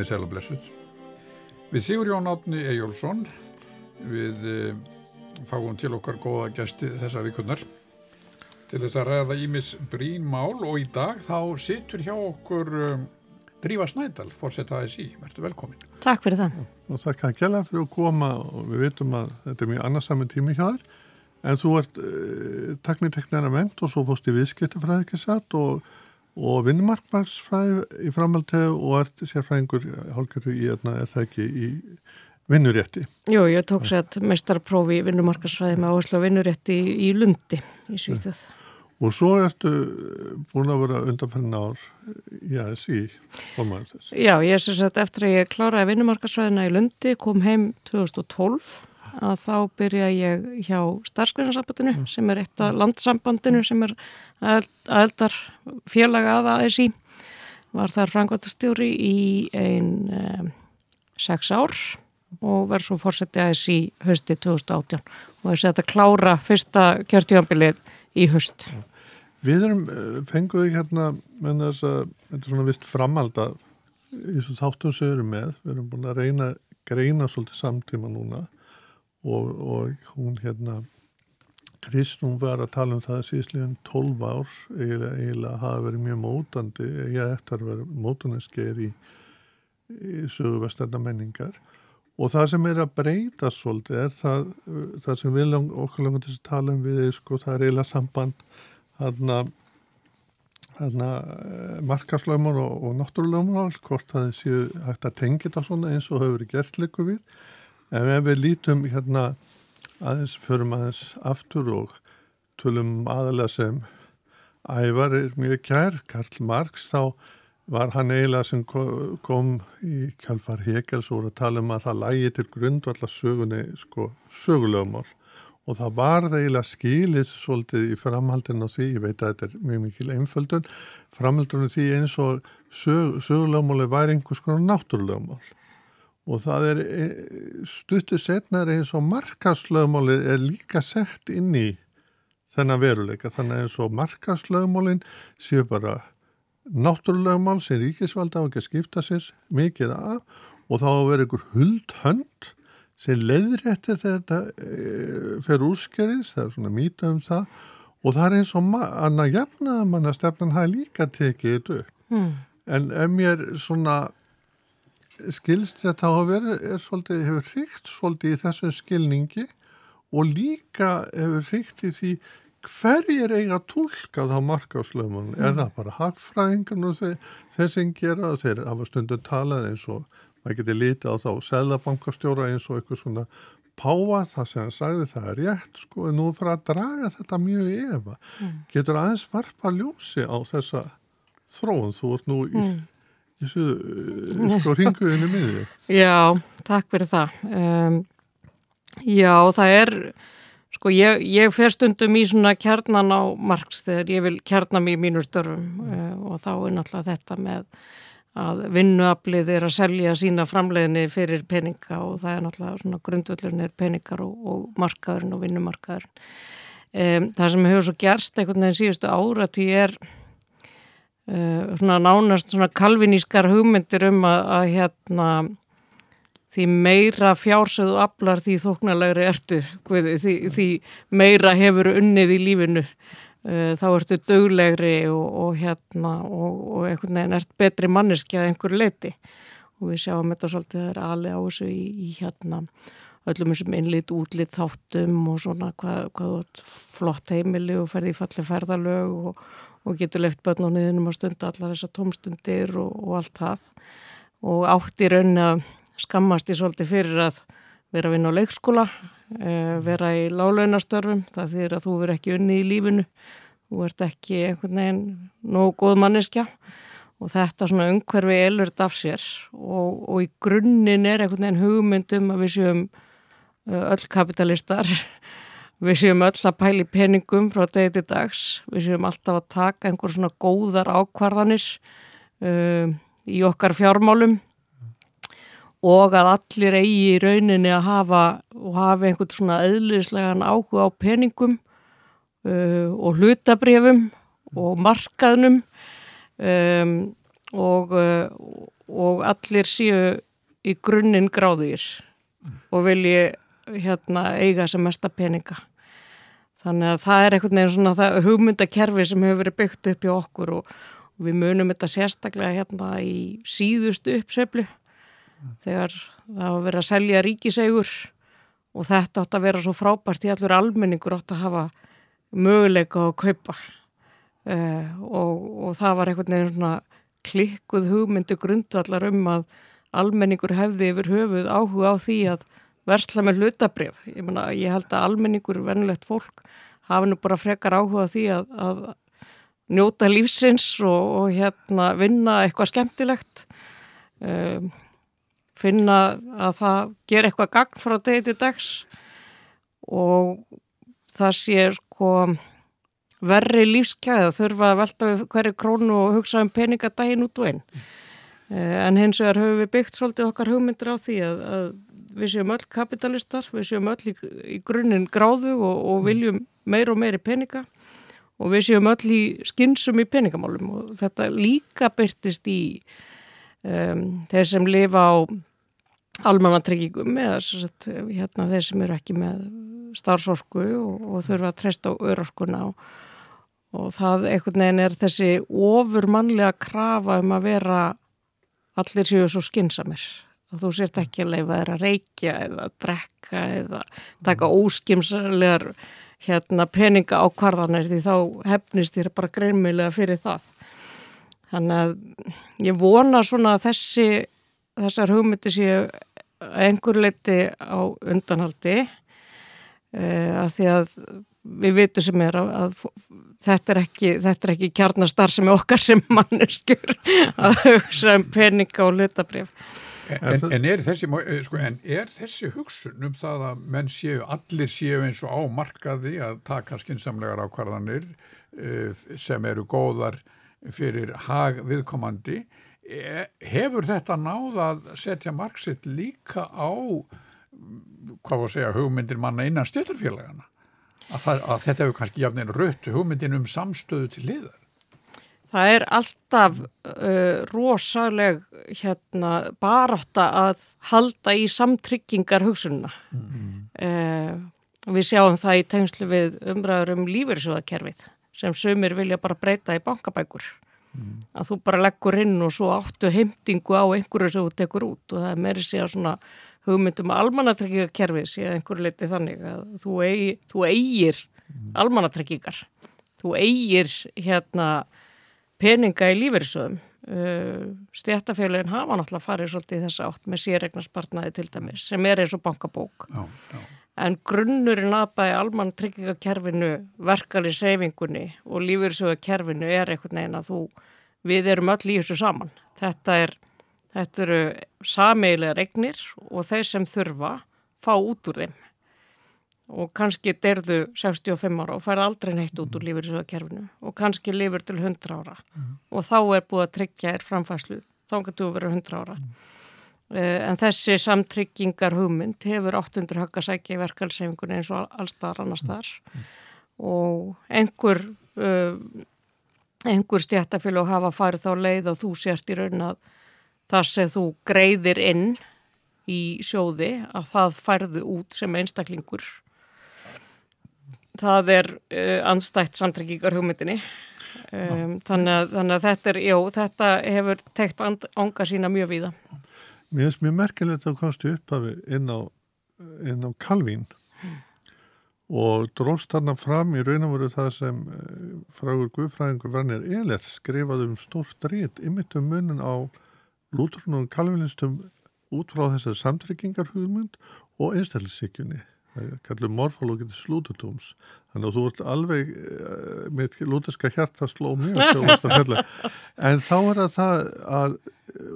Komiði sæl og blessuð. Við Sigur Jón Átni Ejjólfsson við e, fáum til okkar góða gæsti þessa vikunnar til þess að ræða ímis brín mál og í dag þá situr hjá okkur e, Drífa Snædal, fórsett ASI. Verður velkomin. Takk fyrir það. Og það kann gæla fyrir að koma og við veitum að þetta er mjög annarsaminn tími hjá þér en þú ert uh, tekniteknara ment og svo fórst í viðskiptafræði ekki satt og og vinnumarkmagsfræði í framhaldið og ert sérfræðingur hálfgerðu í þarna er það ekki í vinnurétti? Jú, ég tók sér mestarprófi í vinnumarkmagsfræði með áherslu á vinnurétti í, Lundi í Svíþjóð. Og svo ertu búin að vera undanferðin ár í ASI formaður þess? Já, ég er sér sett eftir að ég kláraði vinnumarkmagsfræðina í Lundi, kom heim 2012 að þá byrja ég hjá starfsgrænarsambandinu mm. sem er eitt af landsambandinu sem er aðeldar félaga aða ASI var þar frangværtastjóri í einn um, sex ár og verð svo fórsetið ASI hösti 2018 og þess að þetta klára fyrsta kjörtjónbilið í höst Við erum eh, fenguði hérna með þess að þetta er svona vist framald að í þessu þáttum sem við erum með við erum búin að reyna greina svolítið samtíma núna og, og hún hérna Kristnum var að tala um það síðsliðan 12 ár eiginlega, eiginlega hafa verið mjög mótandi ég eftir að vera mótunarskeið í, í söguvestarna menningar. Og það sem er að breyta svolítið er það, það sem við lang, okkur langar til að tala um við sko, það er eiginlega samband þarna eh, markaslögmur og, og náttúrulögmur hvort það séu hægt að tengja þetta svona eins og hefur gert líku við En ef við lítum hérna aðeins, förum aðeins aftur og tölum aðalega sem ævar er mjög kær, Karl Marx, þá var hann eiginlega sem kom í kjálfar Hegels og voru að tala um að það lægi til grundvallar sögunni, sko, sögulögumál og það var það eiginlega skilis svolítið í framhaldin á því, ég veit að þetta er mjög mikil einföldun, framhaldunum því eins og sög, sögulögumál var einhvers konar náttúrulögumál og það er e, stuttu setnar eins og markaslögmálið er líka sett inn í þennan veruleika þannig eins og markaslögmálinn séu bara náttúrulögmál sem ríkisvalda á ekki að skipta sér mikið af og þá verður einhver huld hönd sem leðir eftir þetta e, fer úrskerðis, það er svona mýta um það og það er eins og annað jafna að manna stefnan hafi líka tekið þetta upp. Mm. En ef mér svona skilst þetta að vera svolítið, hefur hrygt svolítið í þessum skilningi og líka hefur hrygt í því hverjir eiga tólka þá markáslöfum mm. er það bara hagfræðingan og þeir, sem gera? Þeir hafa stundu talað eins og maður geti litið á þá selabankastjóra eins og eitthvað svona páa það sem hann sagði það er rétt sko en nú fyrir að draga þetta mjög efa. Mm. getur aðeins varpa ljósi á þessa þróun. Þú ert nú í mm þessu eh, sko ringuðinu miði. Já, takk fyrir það. Um, já, það er, sko ég, ég fer stundum í svona kjarnan á margs þegar ég vil kjarna mér í mínur störfum uh, og þá er náttúrulega þetta með að vinnuaflið er að selja sína framleiðinni fyrir peninga og það er náttúrulega svona grundvöldurinn er peningar og, og markaðurinn og vinnumarkaðurinn. Um, það sem hefur svo gerst einhvern veginn síðustu ára ég er uh, svona nánast svona kalvinískar hugmyndir um að, að hérna því meira fjársöðu aflar því þóknarlegri ertu því, því meira hefur unnið í lífinu. Uh, þá ertu döglegri og, og hérna og, og einhvern veginn ert betri manneskja einhver leiti og við sjáum þetta svolítið það er alveg á þessu í, í hérna öllum þessum innlit, útlit, þáttum og svona hvað, hvað flott heimili og ferði í falli ferðalög og og getur left börn á niðunum að stunda allar þessar tómstundir og, og allt það. Og átt í raun að skammast í svolítið fyrir að vera að vinna á leikskóla, eh, vera í lálaunastörfum, það þýðir að þú verð ekki unni í lífinu, þú ert ekki einhvern veginn nógu góð manneskja. Og þetta svona umhverfi elvert af sér. Og, og í grunninn er einhvern veginn hugmyndum að við séum eh, öll kapitalistar Við séum öll að pæli peningum frá degi til dags, við séum alltaf að taka einhver svona góðar ákvarðanir uh, í okkar fjármálum og að allir eigi í rauninni að hafa og hafa einhvern svona eðlislegan áhuga á peningum uh, og hlutabrefum og markaðnum um, og, uh, og allir séu í grunninn gráðir og vilji hérna eiga sem mesta peninga. Þannig að það er einhvern veginn svona það hugmyndakerfi sem hefur verið byggt upp í okkur og, og við munum þetta sérstaklega hérna í síðustu uppseflu þegar það hafa verið að selja ríkisegur og þetta átt að vera svo frábært í allur almenningur átt að hafa möguleika að kaupa. Uh, og, og það var einhvern veginn svona klikkuð hugmyndu grundvallar um að almenningur hefði yfir höfuð áhuga á því að versla með hlutabrif. Ég, mena, ég held að almenningur, vennilegt fólk, hafi nú bara frekar áhuga því að, að njóta lífsins og, og hérna vinna eitthvað skemmtilegt. Um, finna að það ger eitthvað gagn frá degi til dags og það sé sko verri lífskeiða þurfa að velta við hverju krónu og hugsa um peningadaginn út og einn. Mm. En hins vegar höfum við byggt svolítið okkar hugmyndir á því að, að við séum öll kapitalistar, við séum öll í, í grunninn gráðu og, og mm. viljum meir og meiri peninga og við séum öll í skinsum í peningamálum og þetta líka byrtist í um, þeir sem lifa á almannatryggingum eða sagt, hérna, þeir sem eru ekki með starfsorku og, og þurfa að treysta á örorkuna og, og það einhvern veginn er þessi ofurmannlega krafa um að vera allir séu svo skinsamir og þú sért ekki að leifa þeirra að reykja eða að drekka eða taka óskimslegar hérna, peninga á kvarðanir því þá hefnist þér bara greinmiðlega fyrir það. Þannig að ég vona svona að þessi, þessar hugmyndi séu einhver leiti á undanhaldi uh, að því að við vitum sem er að, að þetta er ekki, ekki kjarnastar sem er okkar sem manneskjur að hugsa um peninga og lutabrif. En, en, er þessi, eh, sko, en er þessi hugsun um það að menn séu, allir séu eins og ámarkaði að taka skinsamlegar ákvarðanir uh, sem eru góðar fyrir hag viðkomandi, e, hefur þetta náð að setja marksitt líka á, hvað var að segja, hugmyndir manna innan stjættarfélagana? Að, það, að þetta hefur kannski jafnir röttu hugmyndin um samstöðu til liðar? Það er alltaf uh, rosaleg hérna, barátta að halda í samtryggingar hugsununa. Mm uh, við sjáum það í tengslu við umræður um lífeyrisjóðakerfið sem sömur vilja bara breyta í bankabækur. Mm. Að þú bara leggur inn og svo áttu heimtingu á einhverju sem þú tekur út og það er meiri að svona hugmyndum að almannatryggingakerfið sé einhverju leiti þannig að þú, eigi, þú eigir mm. almannatryggingar. Þú eigir hérna peninga í lífeyrissöðum. Uh, Stjættafélagin hafa náttúrulega farið svolítið í þessa átt með sérregnarspartnaði til dæmis sem er eins og bankabók. Já, já. En grunnurinn aðbæði almann tryggingakerfinu, verkali seyfingunni og lífeyrissöðakerfinu er einhvern veginn að þú, við erum öll í þessu saman. Þetta, er, þetta eru sameilega regnir og þeir sem þurfa fá út úr þeim og kannski derðu 65 ára og færði aldrei neitt út úr lífyrirsöðakerfinu og kannski lifur til 100 ára mm. og þá er búið að tryggja er framfæslu, þá kannski þú verið 100 ára. Mm. Uh, en þessi samtryggingar hugmynd hefur 800 högg að sækja í verkalsefingunni eins og allstaðar annars þar mm. og einhver, uh, einhver stjættafélag hafa farið þá leið og þú sért í raun að það sem þú greiðir inn í sjóði að það færðu út sem einstaklingur það er uh, anstætt samtryggingar hugmyndinni um, þannig, að, þannig að þetta er, já, þetta hefur tekt ánga sína mjög víða. Mér finnst mjög merkilegt að komstu upphafi inn á, inn á Kalvín og dróst þarna fram í raun og veru það sem uh, frágur Guðfræðingur Vernir Elert skrifaði um stórt rít ymittum munin á lútrunum og kalvinistum út frá þessar samtryggingar hugmynd og einstaklisíkjunni kallum morfólógið slútutúms þannig að þú ert alveg uh, með lúteska hjarta sló mjög en þá er að það að,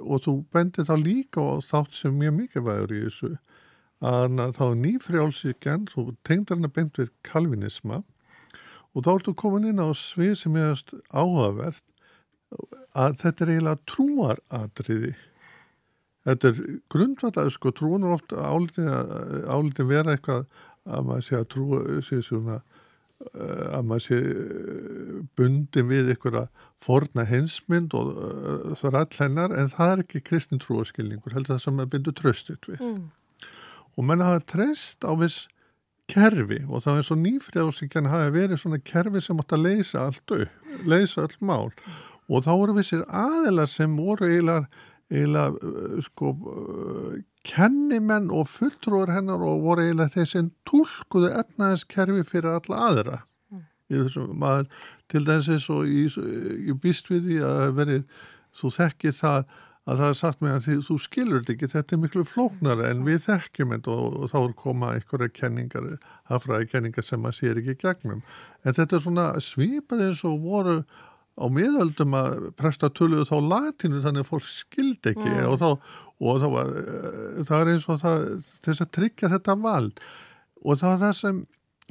og þú bendir þá líka og þátt sem mjög mikið vægur í þessu að þá nýfrjálsíkjan þú tengdar hana bent við kalvinisma og þá ertu komin inn á svið sem er áhugavert að þetta er eiginlega trúaratriði þetta er grundvallar, sko, trúin er ofta álitin vera eitthvað að maður sé að trúa sé svona uh, að maður sé uh, bundin við einhverja forna hensmynd og það er all hennar en það er ekki kristin trúaskilningur heldur það sem maður bindur tröstitt við mm. og menn hafa treyst á viss kerfi og það er svo nýfrjáðsíkjan hafi verið svona kerfi sem átt að leysa allt upp, leysa öll mál og þá voru vissir aðeila sem voru eiginlega, eiginlega uh, sko uh, kennimenn og fulltrúar hennar og voru eiginlega þeir sem tólkuðu efnaðiskerfi fyrir alla aðra í þessum maður til dæmis eins og ég býst við því að veri, þú þekkir það að það er sagt með að því, þú skilur þetta ekki, þetta er miklu flóknara en við þekkjum þetta og, og þá er koma einhverja kenningar, hafraði kenningar sem maður sér ekki gegnum. En þetta er svona svipað eins og voru á miðöldum að presta töluðu þá latinu þannig að fólk skildi ekki mm. og, þá, og þá var, eh, það er eins og það, þess að tryggja þetta vald og það var það sem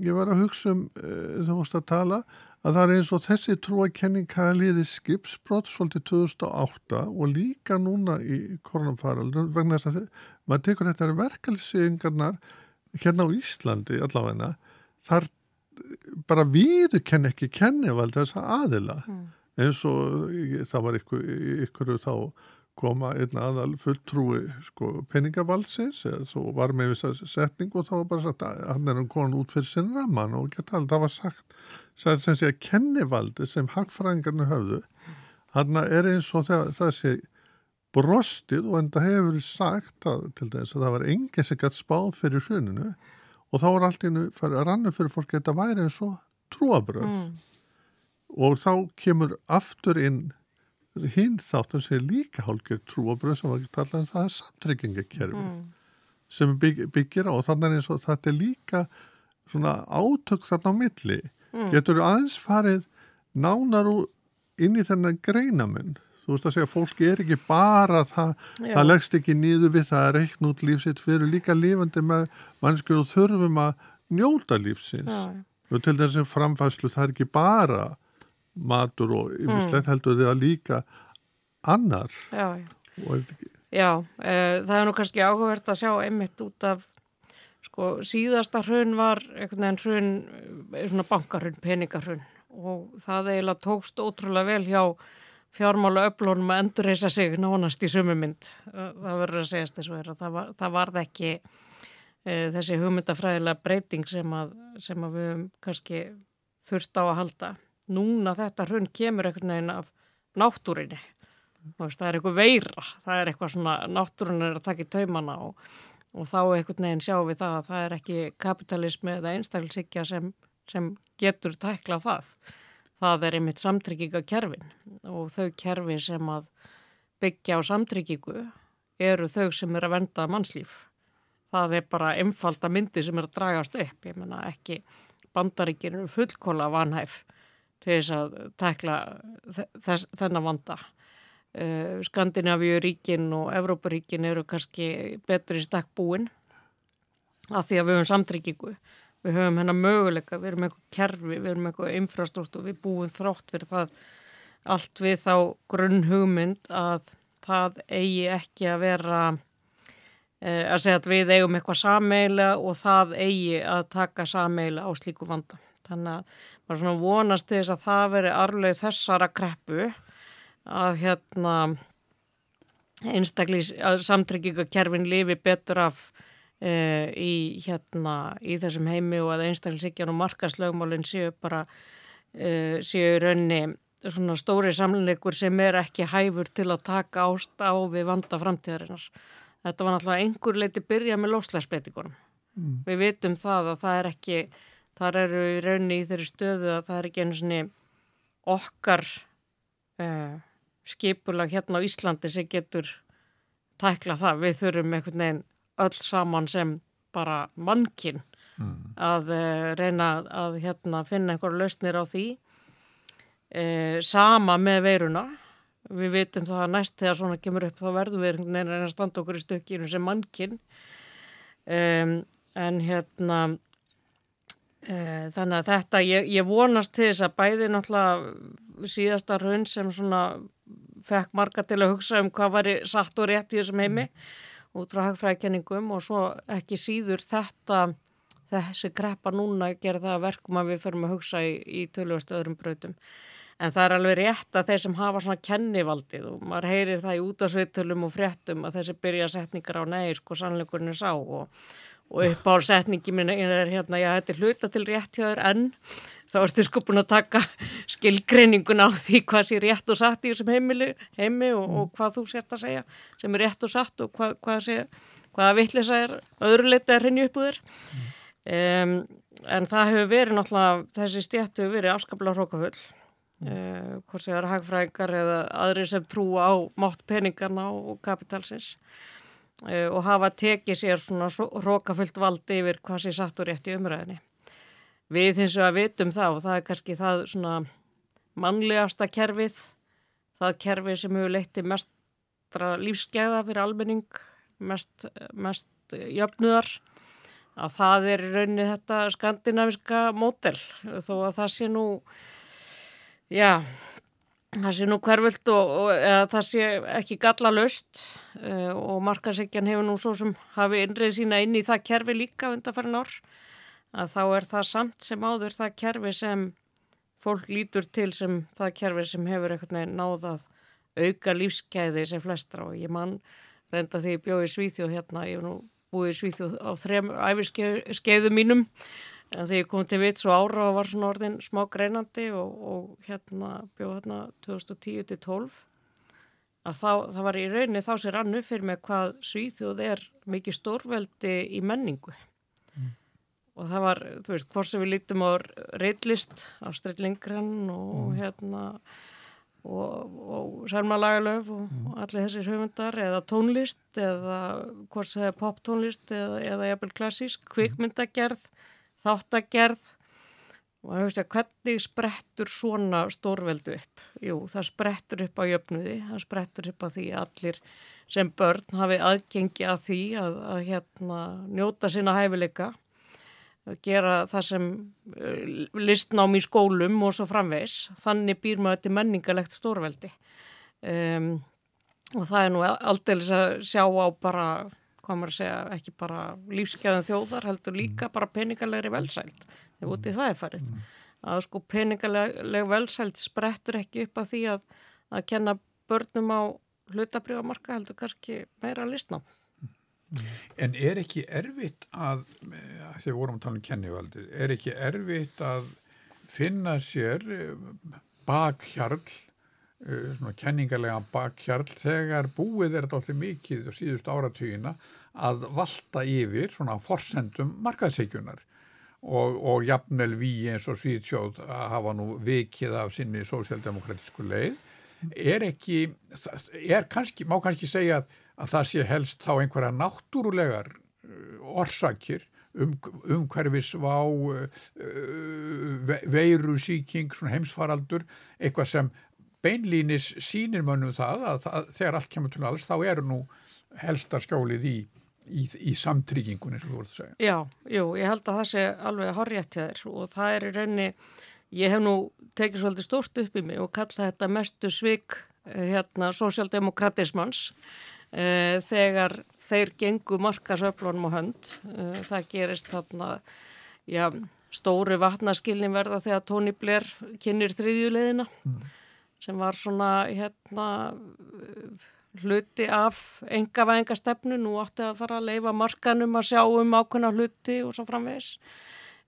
ég var að hugsa um e, þegar þú fórst að tala að það er eins og þessi trúakenning hafa liðið skipsbrott svolítið 2008 og líka núna í koronamfaraldun vegna þess að maður tekur þetta verkalsýðingarnar hérna á Íslandi allavegna þar bara viðu kenn ekki kennivald þess að aðila. Mm. eins og það var ykkur, ykkur þá koma einn aðal fulltrúi sko, peningavaldsins eða svo var með þess að setning og þá var bara sagt að hann er um konan út fyrir sinn ramman og geta alveg, það var sagt sem sé að kennivaldi sem hagfræðingarna höfðu hann er eins og það, það sé brostið og en það hefur sagt að, til þess að það var engið sem gætt spáð fyrir hruninu og þá var allt innu að rannu fyrir fólki þetta væri eins og trúabröð mm. og þá kemur aftur inn hinn þáttum sem líka hálfgerð trúabröð sem var ekki talað um það er samtryggingakerfið mm. sem bygg, byggir á og þannig er eins og þetta er líka svona átök þarna á milli mm. getur aðeins farið nánar inn í þennan greinamun þú veist að segja, fólk er ekki bara það, það leggst ekki nýðu við það er eitt nút lífsitt fyrir líka lífandi með mannskur og þurfum að njóta lífsins Já. og til þessum framfæslu það er ekki bara matur og yfirslegt mm. heldur þið að líka annar Já, já. já e, það er nú kannski áhugavert að sjá einmitt út af sko síðasta hrun var einhvern veginn hrun, eh, svona bankarhrun, peningarhrun og það eiginlega tókst ótrúlega vel hjá fjármála öflunum að endurreysa sig nánast í sumumynd. Það verður að segjast þessu er að það, var, það varð ekki e, þessi hugmyndafræðilega breyting sem að, sem að við höfum kannski þurft á að halda. Núna þetta hrun kemur einhvern veginn af náttúrinni. Það er eitthvað veira, það er eitthvað svona náttúrin er að taka í taumana og og þá einhvern veginn sjáum við það að það er ekki kapitalismi eða einstaklisíkja sem, sem getur tækla það. Það er einmitt samtryggingakerfin og þau kerfi sem að byggja á samtryggingu eru þau sem er að venda mannslíf. Það er bara einfalda myndi sem er að dragast upp. Ég menna ekki bandaríkinu fullkóla vanhæf til þess að tækla þess, þennan vanda. Uh, Skandinavíu ríkin og Evróparíkin eru kannski betur í stakk búin af því að við höfum samtryggingu við höfum hennar möguleika, við erum eitthvað kerfi, við erum eitthvað infrastruktúr við búum þrótt fyrir það. Allt við þá grunn hugmynd að það eigi ekki að vera uh, að segja að við eigum eitthvað sameila og það eigi að taka sameila á slíku vanda. Þannig að maður svona vonast til þess að það veri arleið þessara kreppu að hérna einstaklis samtryggingakerfin lifi betur af í hérna í þessum heimi og að einstaklisíkjan og markaslögmálinn séu bara e, séu raunni svona stóri samleikur sem er ekki hæfur til að taka ást á við vanda framtíðarinnar. Þetta var náttúrulega einhver leiti byrja með loslæsbreytingunum. Mm. Við vitum það að það er ekki, þar eru í raunni í þeirri stöðu að það er ekki einu svoni okkar uh, skipulag hérna á Íslandi sem getur tækla það. Við þurfum einhvern veginn öll saman sem bara mannkinn mm. að uh, reyna að hérna, finna einhverja lausnir á því. Uh, sama með veiruna. Við vitum það að næst þegar svona kemur upp þá verðum við einhvern veginn að standa okkur í stökkinu sem mannkinn. Um, en hérna uh, þannig að þetta, ég, ég vonast til þess að bæði náttúrulega síðasta raun sem svona fekk marga til að hugsa um hvað var satt og rétt í þessum heimi út frá hagfræðikenningum og svo ekki síður þetta þessi greppa núna gera það verkum að við förum að hugsa í, í tölvöstu öðrum brautum. En það er alveg rétt að þeir sem hafa svona kennivaldið og maður heyrir það í útásviðtölum og fréttum að þessi byrja setningar á nei, sko sannleikurinn er sá og, og upp á setningi minna er hérna, já þetta er hluta til rétt hjá þér en þá ertu sko búin að taka skilgreiningun á því hvað sé rétt og satt í þessum heimili, heimi og, og hvað þú sért að segja sem er rétt og satt og hvað, hvað sé, hvaða vittlisa er öðruleita að rinja upp úr þér. Um, en það hefur verið náttúrulega, þessi stjættu hefur verið afskaplega hrókafull Uh, hvort sem það er hagfræðingar eða aðri sem trúa á mátt peningarna og kapitalsins uh, og hafa tekið sér svona rókafullt valdi yfir hvað sé satt og rétt í umræðinni. Við við að vitum það og það er kannski það svona mannlegasta kerfið, það kerfið sem hefur leitti mestra lífsgæða fyrir almenning, mest, mest jöfnuðar að það er raunin þetta skandinaviska mótel þó að það sé nú Já, það sé nú hverfult og, og það sé ekki galla löst uh, og markarsekjan hefur nú svo sem hafi innreið sína inn í það kerfi líka undanfærin ár að þá er það samt sem áður það kerfi sem fólk lítur til sem það kerfi sem hefur eitthvað náðað auka lífskeiði sem flestra og ég mann reynda því ég bjóði Svíþjóð hérna, ég hef nú búið Svíþjóð á þrem æfiskeiðu mínum En þegar ég kom til vits og ára og var svona orðin smá greinandi og, og hérna bjóð hérna 2010 til 12 að þá, það var í rauninni þá sér annu fyrir mig hvað Svíþjóð er mikið stórveldi í menningu. Og það var, þú veist, hvort sem við lítum á reitlist, Astrid Lindgren og mm. hérna og, og Sælmalagalöf og, mm. allir þessir höfundar eða tónlist eða hvort sem það er poptónlist eða, eða jafnvel klassísk, kvikmyndagerð þáttagerð og það veist að hvernig sprettur svona stórveldu upp? Jú, það sprettur upp á jöfnuði, það sprettur upp á því allir sem börn hafi aðgengi að því að, að hérna, njóta sína hæfileika, að gera það sem uh, listnám í skólum og svo framvegs. Þannig býr maður til menningalegt stórveldi um, og það er nú aldrei að sjá á bara hvað maður segja, ekki bara lífsgæðan þjóðar, heldur líka bara peningalegri velsælt, þegar úti það er farið mm. að sko peningaleg velsælt sprettur ekki upp að því að að kenna börnum á hlutabriðamarka heldur kannski meira að listna En er ekki erfitt að þegar við vorum að tala um kennivaldir er ekki erfitt að finna sér eh, bakhjarl Eh, svona kenningarlega bakkjarl þegar búið er þetta alltaf mikið á síðust áratugina að valta yfir svona forsendum markaðseikjunar og, og jafnvel við eins og Svíðsjóð að hafa nú vikið af sinni sósjaldemokratísku leið. Er ekki, er kannski, má kannski segja að, að það sé helst þá einhverja náttúrulegar eh, orsakir um, umhverfis vá eh, veiru síking, heimsfaraldur, eitthvað sem beinlínis sínir mönnum það að, að þegar allt kemur til alls þá eru nú helsta skjólið í, í, í samtryggingunni sem þú voruð að segja. Já, jú, ég held að það sé alveg horrið til þér og það er í raunni, ég hef nú tekið svolítið stort upp í mig og kalla þetta mestu svik eh, hérna sósjaldemokratismans eh, þegar þeir gengu markasöflunum á hönd. Eh, það gerist þarna, já, stóru vatnaskilnin verða þegar Tony Blair kynir þriðjuleðina. Mm sem var svona hérna hluti af engavæðingastefnu, nú átti að fara að leifa markanum að sjá um ákveðna hluti og svo framvegs.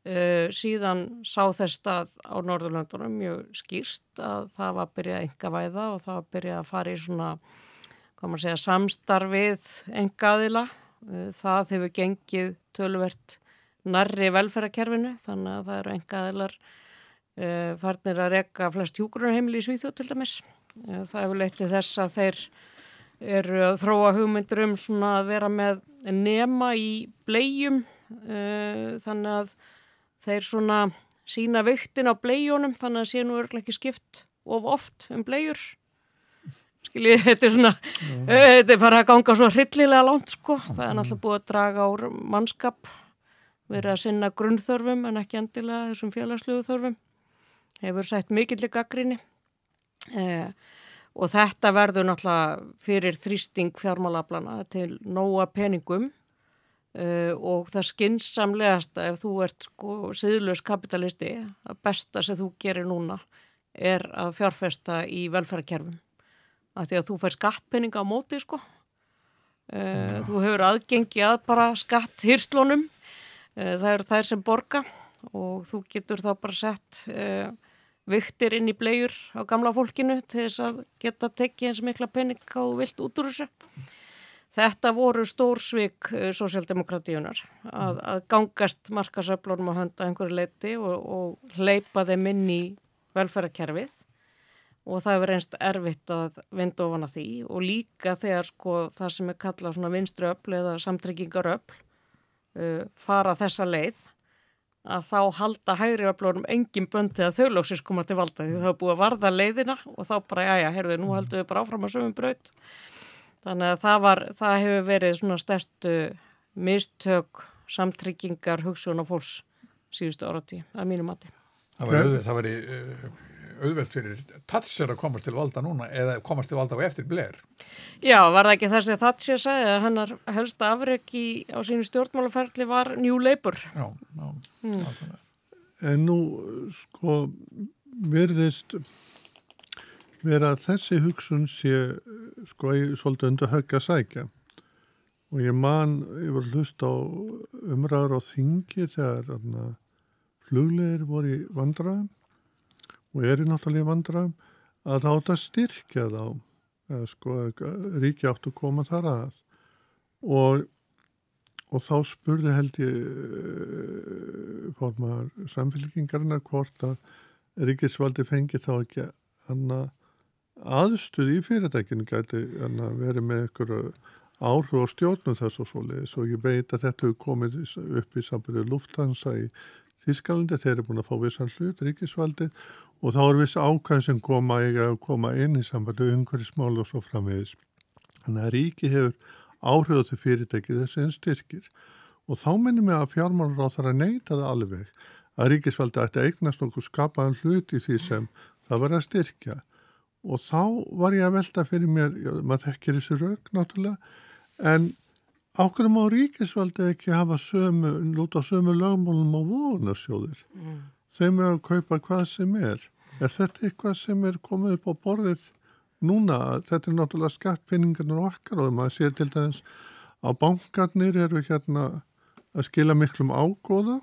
Uh, síðan sá þess að á Norðurlöndunum mjög skýrt að það var að byrja að engavæða og það var að byrja að fara í svona, maður segja, samstarfið engaðila. Uh, það hefur gengið töluvert narri velferðarkerfinu þannig að það eru engaðilar uh, farnir að rekka flest hjúgrunarheimili í Svíþjóð til dæmis. Uh, það hefur leittið þess að þeir eru að þróa hugmyndur um svona að vera með nema í blegjum þannig að þeir svona sína viktin á blegjónum þannig að sé nú örglega ekki skipt of oft um blegjur. Skiljið, þetta er svona, mm. þetta er farið að ganga svo hryllilega langt sko, það er náttúrulega búið að draga úr mannskap, verið að sinna grunnþörfum en ekki endilega þessum félagslegu þörfum. Hefur sætt mikillig gaggrinni eh, og þetta verður náttúrulega fyrir þrýsting fjármálaplana til nóa peningum. Uh, og það skinsamlegasta ef þú ert sko siðlös kapitalisti, að besta sem þú gerir núna er að fjárfesta í velferðarkerfum. Að því að þú fær skattpenninga á móti sko. Uh, þú hefur aðgengi að bara skatthyrslunum, uh, það eru þær sem borga og þú getur þá bara sett uh, viktir inn í blegjur á gamla fólkinu til þess að geta tekið eins mikla penning á vilt út úr þessu. Þetta voru stórsvík uh, sósjaldemokratíunar að, að gangast markasöflunum á hönda einhverju leiti og, og hleypa þeim inn í velferðarkerfið og það hefur reynst erfitt að vinda ofan af því og líka þegar sko það sem er kallað svona vinstru öll eða samtryggingar öll uh, fara þessa leið að þá halda hægri öflurum engin böndi að þau lóksins koma til valda því það er búið að varða leiðina og þá bara, já, já, heyrðu, nú heldum við bara áfram að sögum braut. Þannig að það, var, það hefur verið svona stærstu mistök, samtryggingar, hugsun og fólks síðustu áratí, að mínu mati. Það var, það var uh, auðvelt fyrir Thatcher að komast til valda núna eða komast til valda á eftir Blair. Já, var það ekki þessi að Thatcher sagði að hennar helsta afreg á sínu stjórnmálaferli var New Labour. Já, já. Mm. En nú, sko, verðist vera þessi hugsun sé, sko, svolítið undir högg að sækja. Og ég man, ég var hlust á umræður á þingi þegar flugleir voru í vandraðum og náttúrulega í vandraðum að það átt að styrkja þá eða sko ríki áttu að koma þar að. Og, og þá spurði held ég uh, fórmar samfélkingarna hvort að ríkisvaldi fengi þá ekki aðstuð í fyrirtækinu gæti verið með ykkur áhrif og stjórnum þess og svo leiðis og ég veit að þetta hefur komið upp í sambundið Lufthansa í Þískalandi, þeir eru búin að fá vissan hlut, ríkisvaldi og þá er viss ákvæð sem koma, koma inn í sambandi umhverjismál og svo framvegis. Þannig að ríki hefur áhrif til fyrirtæki þessi einn styrkir og þá minnum ég að fjármálur á þar að neyta það alveg að ríkisvaldi ætti að eignast okkur skapaðan hlut í því sem það var að styrkja og þá var ég að velta fyrir mér, já, maður þekkir þessu rauk náttúrulega en Ákveðum á ríkisvaldi ekki hafa sömu, lúta sömu lögmálum á vonarsjóðir. Mm. Þeim er að kaupa hvað sem er. Er þetta eitthvað sem er komið upp á borðið núna? Þetta er náttúrulega skattfinningarnir okkar og maður sér til dæmis á bankarnir eru hérna að skila miklum ágóða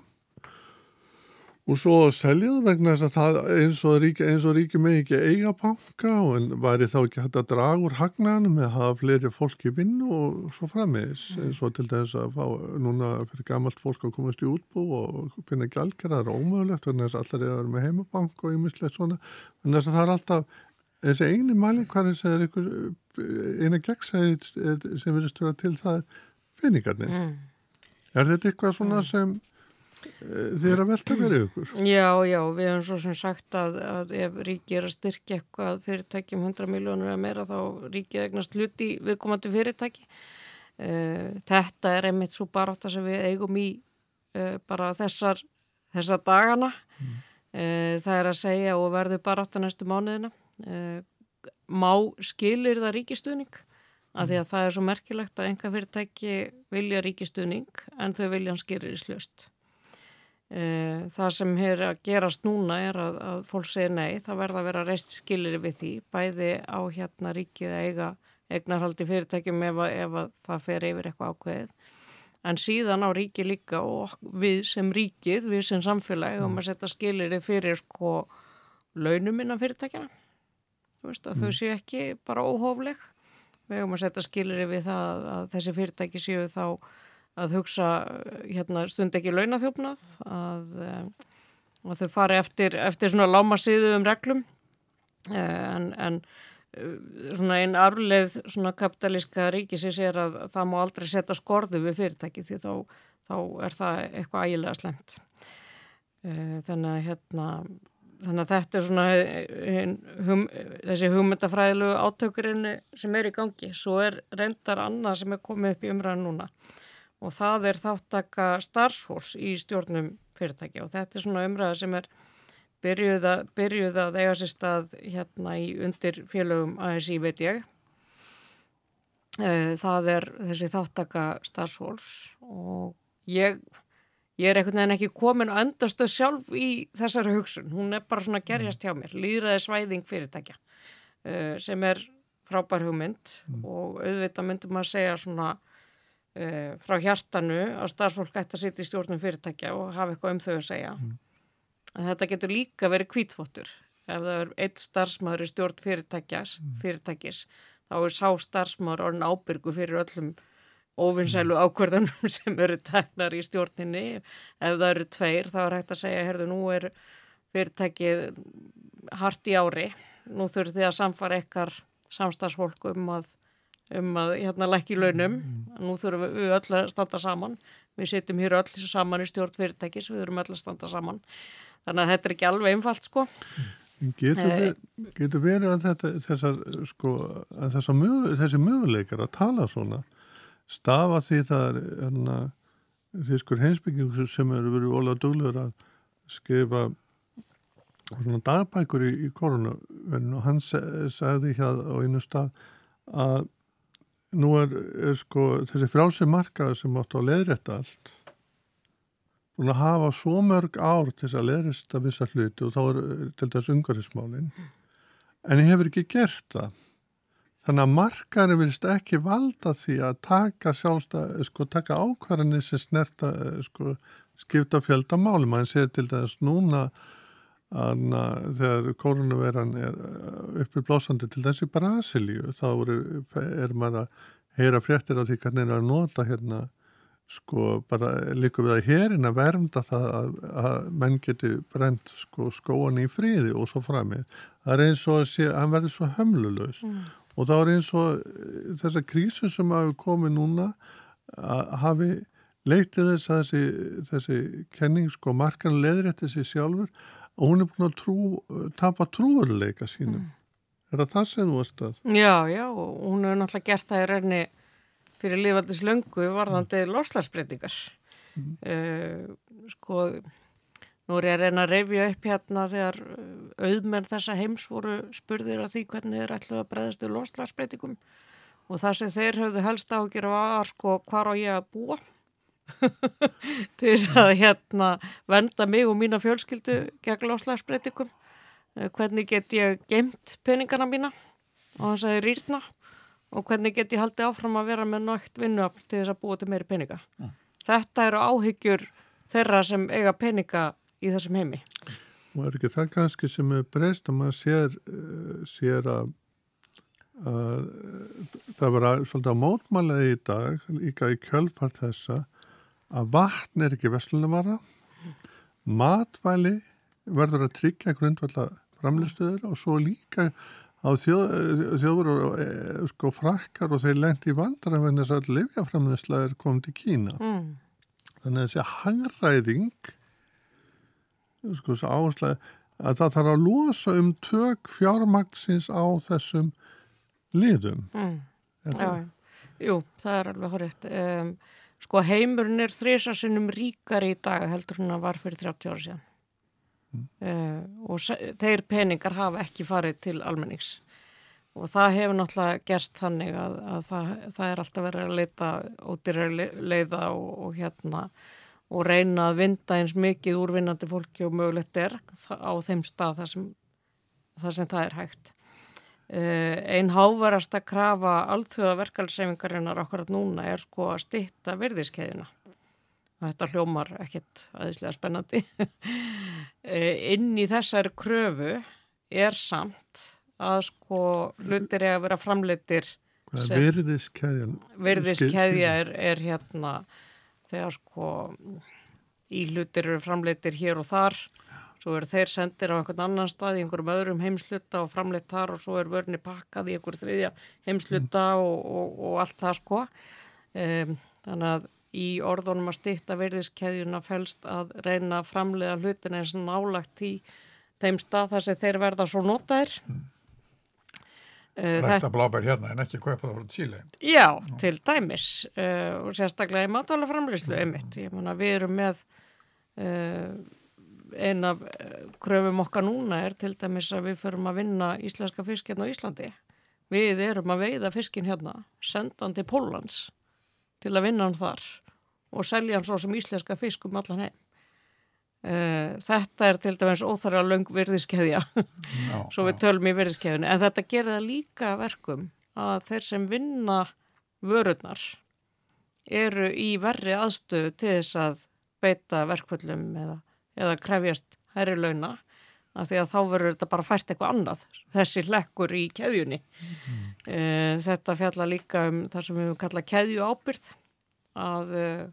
og svo að selja það vegna þess að það eins og ríki, ríki með ekki eiga banka og en væri þá ekki hægt að draga úr hagnaðanum með að hafa fleiri fólk í vinnu og svo frammeðis mm. eins og til þess að fá núna fyrir gammalt fólk að komast í útbú og finna gælkera, það er ómögulegt þess að allar er að vera með heimabank og ymmislegt svona, en þess að það er alltaf þessi eini mæling hvað þess að er eina gegnsæði sem verður störa til það finningarnir. Mm. Er þetta eitthvað svona mm. sem þið er að velta verið ykkur. Já, já, við hefum svo sem sagt að, að ef ríki er að styrkja eitthvað fyrirtæki um 100 miljónur eða meira þá ríki egnast hluti viðkomandi fyrirtæki. Uh, þetta er einmitt svo barátt að við eigum í uh, bara þessar, þessar dagana. Mm. Það er að segja og verður barátt að næstu mánuðina. Má skilir það ríkistuðning? Af því að það er svo merkilegt að enga fyrirtæki vilja ríkistuðning en þau vilja hans gerir í slöst. Eh, það sem er að gerast núna er að, að fólk segir nei, það verða að vera reist skilir við því, bæði á hérna ríkið að eiga eignarhaldi fyrirtækjum ef, ef það fer yfir eitthvað ákveðið. En síðan á ríkið líka og við sem ríkið, við sem samfélag, um að setja skilir fyrir sko launum innan fyrirtækjana. Þú veist að mm. þau séu ekki bara óhófleg. Við höfum að setja skilir við það að þessi fyrirtæki séu þá að hugsa hérna, stund ekki launathjófnað að, eh, að þau fari eftir, eftir svona lámasíðu um reglum. Eh, en, en eh, svona einn arfleð svona kapitalíska ríkisins er að það má aldrei setja skorðu við fyrirtæki því þá, þá er það eitthvað ægilega slemt þannig að hérna þannig að þetta er svona hum, þessi hugmyndafræðilegu átökurinn sem er í gangi. Svo er reyndar annað sem er komið upp í umræðan núna og það er þáttaka starfsfólks í stjórnum fyrirtækja og þetta er svona umræða sem er byrjuð að, byrjuð að eiga sér stað hérna í undir félögum ASI veit ég Uh, það er þessi þáttaka starfsfólks og ég, ég er einhvern veginn ekki komin að endastu sjálf í þessari hugsun. Hún er bara svona gerjast hjá mér, líðræði svæðing fyrirtækja uh, sem er frábær hugmynd mm. og auðvitað myndum að segja svona frá hjartanu að starfsfólk ætti að sitja í stjórnum fyrirtækja og hafa eitthvað um þau að segja. Mm. En þetta getur líka verið kvítfóttur ef það er eitt starfsmæður í stjórn fyrirtækis, mm. fyrirtækis þá er sá starfsmár orðin ábyrgu fyrir öllum ofinsælu ákverðunum sem eru teknar í stjórninni. Ef það eru tveir þá er hægt að segja, herðu, nú er fyrirtækið hart í ári. Nú þurfum þið að samfara ekkar samstagsfólk um að, um að hérna lækki launum. Nú þurfum við öll að standa saman. Við setjum hér öll saman í stjórn fyrirtækis, við þurfum öll að standa saman. Þannig að þetta er ekki alveg einfalt, sko. Getur, eh, við, getur verið að, þetta, þessar, sko, að þessar mög, þessi möguleikar að tala svona stafa því það er hérna, því skur heimsbyggjum sem eru verið ólega duglegur að skrifa svona dagbækur í, í koronaverðinu og hann sagði hér á einu stað að nú er, er sko þessi frálsum markaður sem átt á leðrætta allt búin að hafa svo mörg ár til þess að leðrist að vissa hluti og þá er til þess ungarismálinn en ég hefur ekki gert það. Þannig að markari vilst ekki valda því að taka sjálfstað, sko taka ákvarðinni sem snerta, eh, sko skipta fjöldamáli, maður sér til þess núna að þegar koronaveran er eh, uppi blósandi til þessi Brasilíu þá er, er maður að heyra fréttir af því hvernig er að nota hérna sko bara líka við að hérina vermda það að, að menn geti brent sko skóan í fríði og svo framið. Það er eins og að sé að hann verður svo hömlulegs mm. og þá er eins og eh, þessa krísu sem hafi komið núna að hafi leitið þess að þessi, þessi kenning sko markan leðrætti sér sjálfur og hún er búin að trú, tapa trúurleika sínum. Mm. Er það það sem þú varst að? Já, já, hún hefur náttúrulega gert það í rauninni fyrir lifandis löngu varðandi loslasbreytingar mm. uh, sko nú er ég að reyna að reyfja upp hérna þegar eh, auðmenn þessa heims voru spurðir að því hvernig þeir ætluð að breyðast í loslasbreytingum og það sem þeir höfðu helst á að gera var sko hvar á ég að búa til þess að hérna venda mig og mína fjölskyldu gegn loslasbreytingum uh, hvernig get ég geimt peningana mína og þess að ég rýrna og hvernig get ég haldið áfram að vera með nátt vinnuafl til þess að búa til meiri peninga. Mm. Þetta eru áhyggjur þeirra sem eiga peninga í þessum heimi. Og er ekki það kannski sem er breyst og maður sér, uh, sér að, að það var að, svolítið að mótmála í dag, líka í kjölfart þessa, að vatn er ekki veslunumvara, matvæli verður að tryggja grundvalla framlistuður og svo líka á þjóður og e, sko frakkar og þeir lendi í vandra en þess að lifjaframnæsla er komið til Kína. Mm. þannig að þessi hangræðing sko þessi áhersla að það þarf að losa um tök fjármaksins á þessum liðum. Mm. Já, jú, það er alveg horrið um, sko heimurinn er þrísasinnum ríkar í dag heldur hún að var fyrir 30 ára síðan. Uh, og þeir peningar hafa ekki farið til almennings. Og það hefur náttúrulega gerst þannig að, að það, það er alltaf verið að leita ódýrar leiða og, og hérna og reyna að vinda eins mikið úrvinnandi fólki og mögulegt er á þeim stað þar sem, þar sem það er hægt einn hávarast að krafa allþjóða verkalsefingarinnar okkur að núna er sko að stitta verðiskeiðina og þetta hljómar ekkit aðeinslega spennandi. Eh, inn í þessari kröfu er samt að sko hlutir er að vera framleitir verðiskeðjan verðiskeðja er, er hérna þegar sko í hlutir eru framleitir hér og þar svo eru þeir sendir á einhvern annan stað í einhverjum öðrum heimsluta og framleitt þar og svo er vörni pakkað í einhver þriðja heimsluta mm. og, og, og allt það sko um, þannig að í orðunum að stýtta verðiskeðjuna fælst að reyna að framlega hlutin eins nálagt í þeim stað þar sem þeir verða svo notaðir. Mm. Rækta blábær hérna en ekki kaupa það frá Tíli. Já, Nú. til dæmis uh, og sérstaklega í matála framleyslu manna við erum með uh, eina kröfum okkar núna er til dæmis að við förum að vinna íslenska fisk hérna á Íslandi. Við erum að veiða fiskin hérna, senda hann til Pólans til að vinna hann þar og selja hann svo sem íslenska fisk um allan heim. Uh, þetta er til dæmis óþarra löng virðiskeðja, svo við tölum í virðiskeðjunu, en þetta gerir það líka verkum að þeir sem vinna vörurnar eru í verri aðstöðu til þess að beita verkvöldum eða, eða krefjast herri launa af því að þá verður þetta bara fært eitthvað annað þessi hlekkur í keðjunni. Mm. uh, þetta fjalla líka um það sem við kalla keðju ábyrð að uh,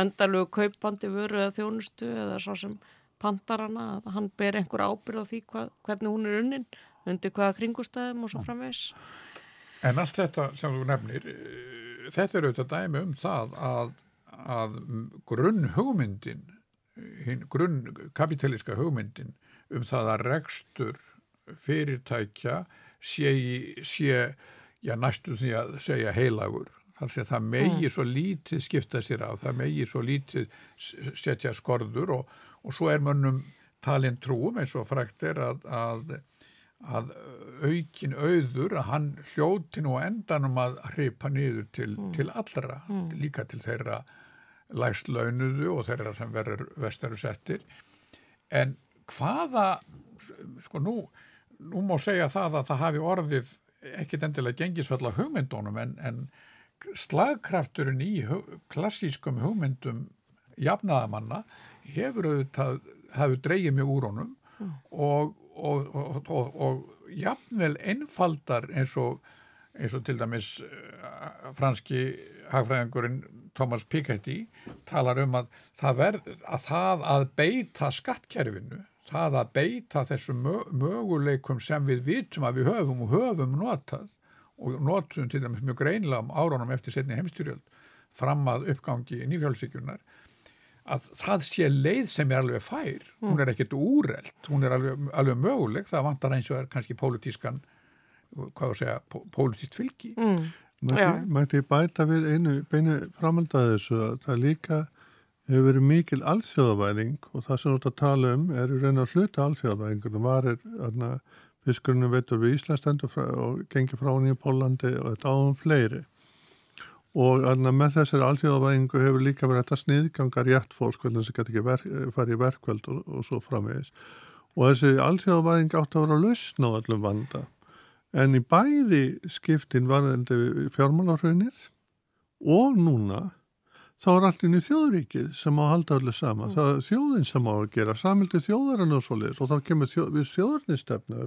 endalugu kaupandi vöru eða þjónustu eða svo sem pandar hana að hann ber einhver ábyrð á því hva, hvernig hún er unnin undir hvaða kringustæðum og svo framvegs En allt þetta sem þú nefnir eh, þetta eru auðvitað dæmi um það að, að grunn hugmyndin grunn kapitalíska hugmyndin um það að rekstur fyrirtækja sé, sé já, næstu því að segja heilagur. Þar sem það megi mm. svo lítið skipta sér á, það megi svo lítið setja skorður og, og svo er mönnum talin trúum eins og frækt er að, að, að aukin auður að hann hljóti nú endanum að hripa niður til, mm. til allra, mm. líka til þeirra lægst launuðu og þeirra sem verður vestaru settir. En hvaða, sko nú, nú má segja það að það hafi orðið ekkit endilega gengisfalla hugmyndunum en, en slagkrafturinn í klassískum hugmyndum jafnaðamanna hefur auðvitað, hefur dreygið mjög úr honum mm. og, og, og, og jafnvel einfaldar eins og eins og til dæmis uh, franski hagfræðingurinn Thomas Piketty talar um að það, verð, að, það að beita skattkerfinu það að beita þessum möguleikum sem við vitum að við höfum og höfum notað og notum til dæmis mjög greinlega um áránum eftir setni heimstyrjöld fram að uppgangi nýfjálfsíkjunar að það sé leið sem er alveg fær, mm. hún er ekkert úreld, hún er alveg, alveg möguleg, það vantar eins og er kannski pólitískan, hvað þú segja, pólitíst fylgi. Mm. Mætti bæta við einu beinu framöldaði þessu að það líka hefur verið mikil alþjóðavæling og það sem þú ert að tala um er í raun og hluta alþjóðavælingur. Það var er, fiskurinn veitur við Íslandstendu og gengir frá nýja Pólandi og þetta áum fleiri. Og alveg, með þessari alþjóðavælingu hefur líka verið þetta sniðgangar rétt fólk hvernig þess að geta ekki farið í verkveld og, og svo framvegis. Og þessi alþjóðavæling átti að vera að lausna á allum vanda. En í bæði skiptin var þetta fjármálarhraunir og núna þá er allt inn í þjóðríkið sem á að halda öllu sama. Mm. Það er þjóðin sem á að gera, samildi þjóðarinn og svo leiðis og þá kemur þjóð, við þjóðarinn stefna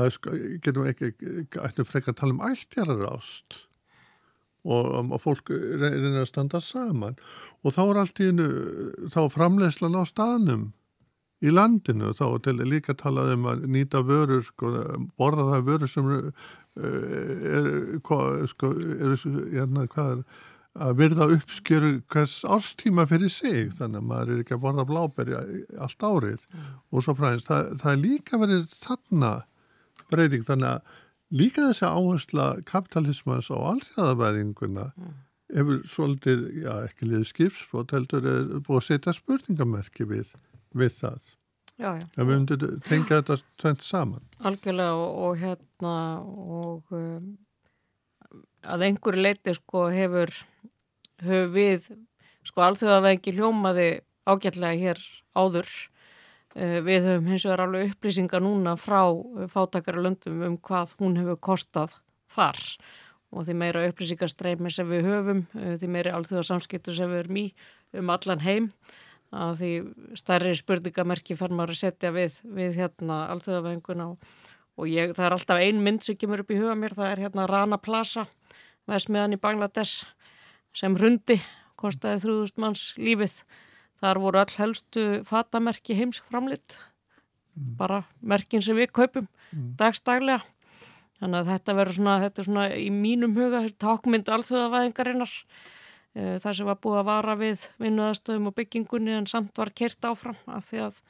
að getum ekki, ættum frekka að tala um ættjarar ást og, og fólk reynir að standa saman og þá er allt í innu, þá framlegslan á staðnum í landinu þá til líka talað um að nýta vörur, sko, borða það vörur sem eru, er, sko, er, hérna, er að verða uppskjöru hvers árstíma fyrir sig þannig að maður er ekki að borða bláberi allt árið mm. og svo fræðist það, það er líka verið þarna breyting þannig að líka þessi áhersla kapitalismans á allþjóðavæðinguna mm. hefur svolítið, já ekki liðið skipsfrót heldur er búið að setja spurningamerki við, við það já, já. að við myndum tengja þetta tvent saman Algjörlega og, og hérna og um, að einhverju leiti sko hefur höfum við, sko alþjóðavengi hljómaði ágætlega hér áður. Eh, við höfum hins vegar alveg upplýsingar núna frá fátakara löndum um hvað hún hefur kostað þar og því meira upplýsingarstreymi sem við höfum, eh, því meira alþjóðarsamskiptu sem við erum í um allan heim að því stærri spurningamerki fann maður að setja við, við hérna alþjóðavenguna og, og ég, það er alltaf ein mynd sem kemur upp í huga mér, það er hérna Rana Plaza, veðsmiðan í Bangladesh sem hrundi, kostiði 3000 manns lífið. Þar voru all helstu fatamerki heims framlitt, mm. bara merkin sem við kaupum mm. dagstaglega. Þannig að þetta verður svona, þetta er svona í mínum huga tákmynd alþjóðavæðingarinnar e, þar sem var búið að vara við vinnuðastöðum og byggingunni en samt var kert áfram af því að,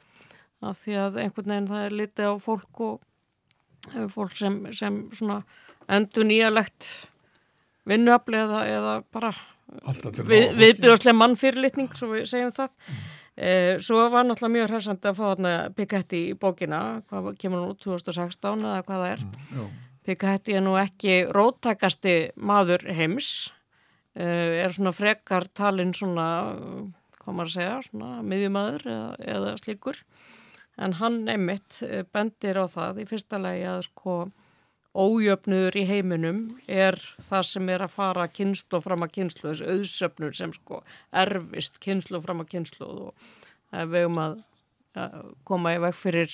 að, því að einhvern veginn það er litið á fólk og e, fólk sem, sem endur nýjalegt vinnuafli eða, eða bara við, viðbjóðslega mannfyrirlitning svo við segjum það. Mm. eh, svo var náttúrulega mjög hræsandi að fá Piketti í bókina, hvað kemur nú 2016 eða hvað það er. Mm, Pikketti er nú ekki róttakasti maður heims, er svona frekar talinn svona, hvað maður að segja, svona miðjumadur eða, eða slíkur. En hann einmitt eh, bendir á það í fyrsta legi að sko ójöfnur í heiminum er það sem er að fara kynslu fram að kynslu, þessu auðsöfnur sem sko erfist kynslu fram að kynslu og við um að, koma í veg fyrir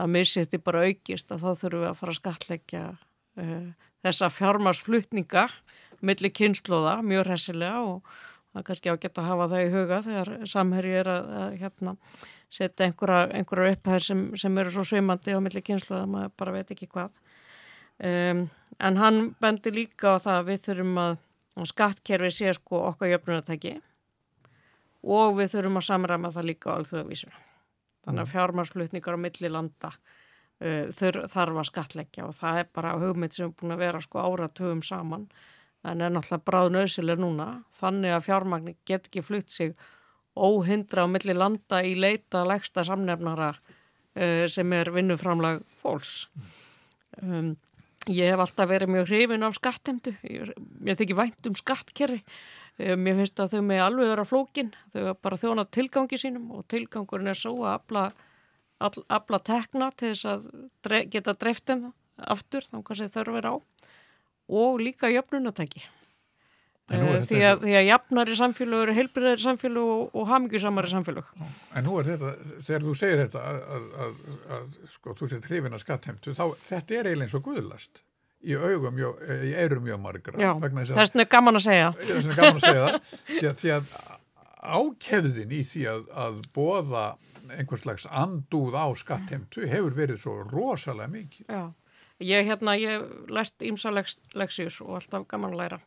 að missitti bara aukist að þá þurfum við að fara að skatleggja uh, þessa fjármarsflutninga millir kynsluða mjög hressilega og það er kannski á að að hafa það í huga þegar samherju er að, að hérna, setja einhverja, einhverja upphæðir sem, sem eru svo sveimandi á millir kynsluða, maður bara veit ekki hvað. Um, en hann bendir líka á það að við þurfum að, að skattkerfi sé sko okkar jöfnunatæki og við þurfum að samræma það líka á alþjóðavísu. Þannig að fjármarsflutningar á milli landa uh, þarf að skatleggja og það er bara hugmynd sem er búin að vera sko áratugum saman en er náttúrulega bráðnausileg núna. Þannig að fjármagni get ekki flutt sig óhindra á milli landa í leita legsta samnefnara uh, sem er vinnuframlag fólks. Um, Ég hef alltaf verið mjög hrifin af skattemdu, mér þykir vænt um skattkerri, eh, mér finnst að þau með alveg vera flókin, þau bara þjóna tilgangi sínum og tilgangurinn er svo að afla, all, afla tekna til þess að geta dreftum aftur, þá kannski þörfir á og líka jöfnunatæki. Því, að, því að jafnari samfélag eru heilbyrðari samfélag og, og hamingjusamari samfélag En nú er þetta, þegar þú segir þetta að, að, að sko, þú sétt hrifin að skattheimtu, þá þetta er eiginlega eins og guðlast. Í augum, mjög, í eirum mjög margra Já, vegna er gaman að segja. Vegna er gaman að segja það því að, því að ákefðin í því að bóða einhvers slags andúð á skattheimtu hefur verið svo rosalega mikið Já, ég hérna, ég lært ímsa leksjur og alltaf gaman að læra.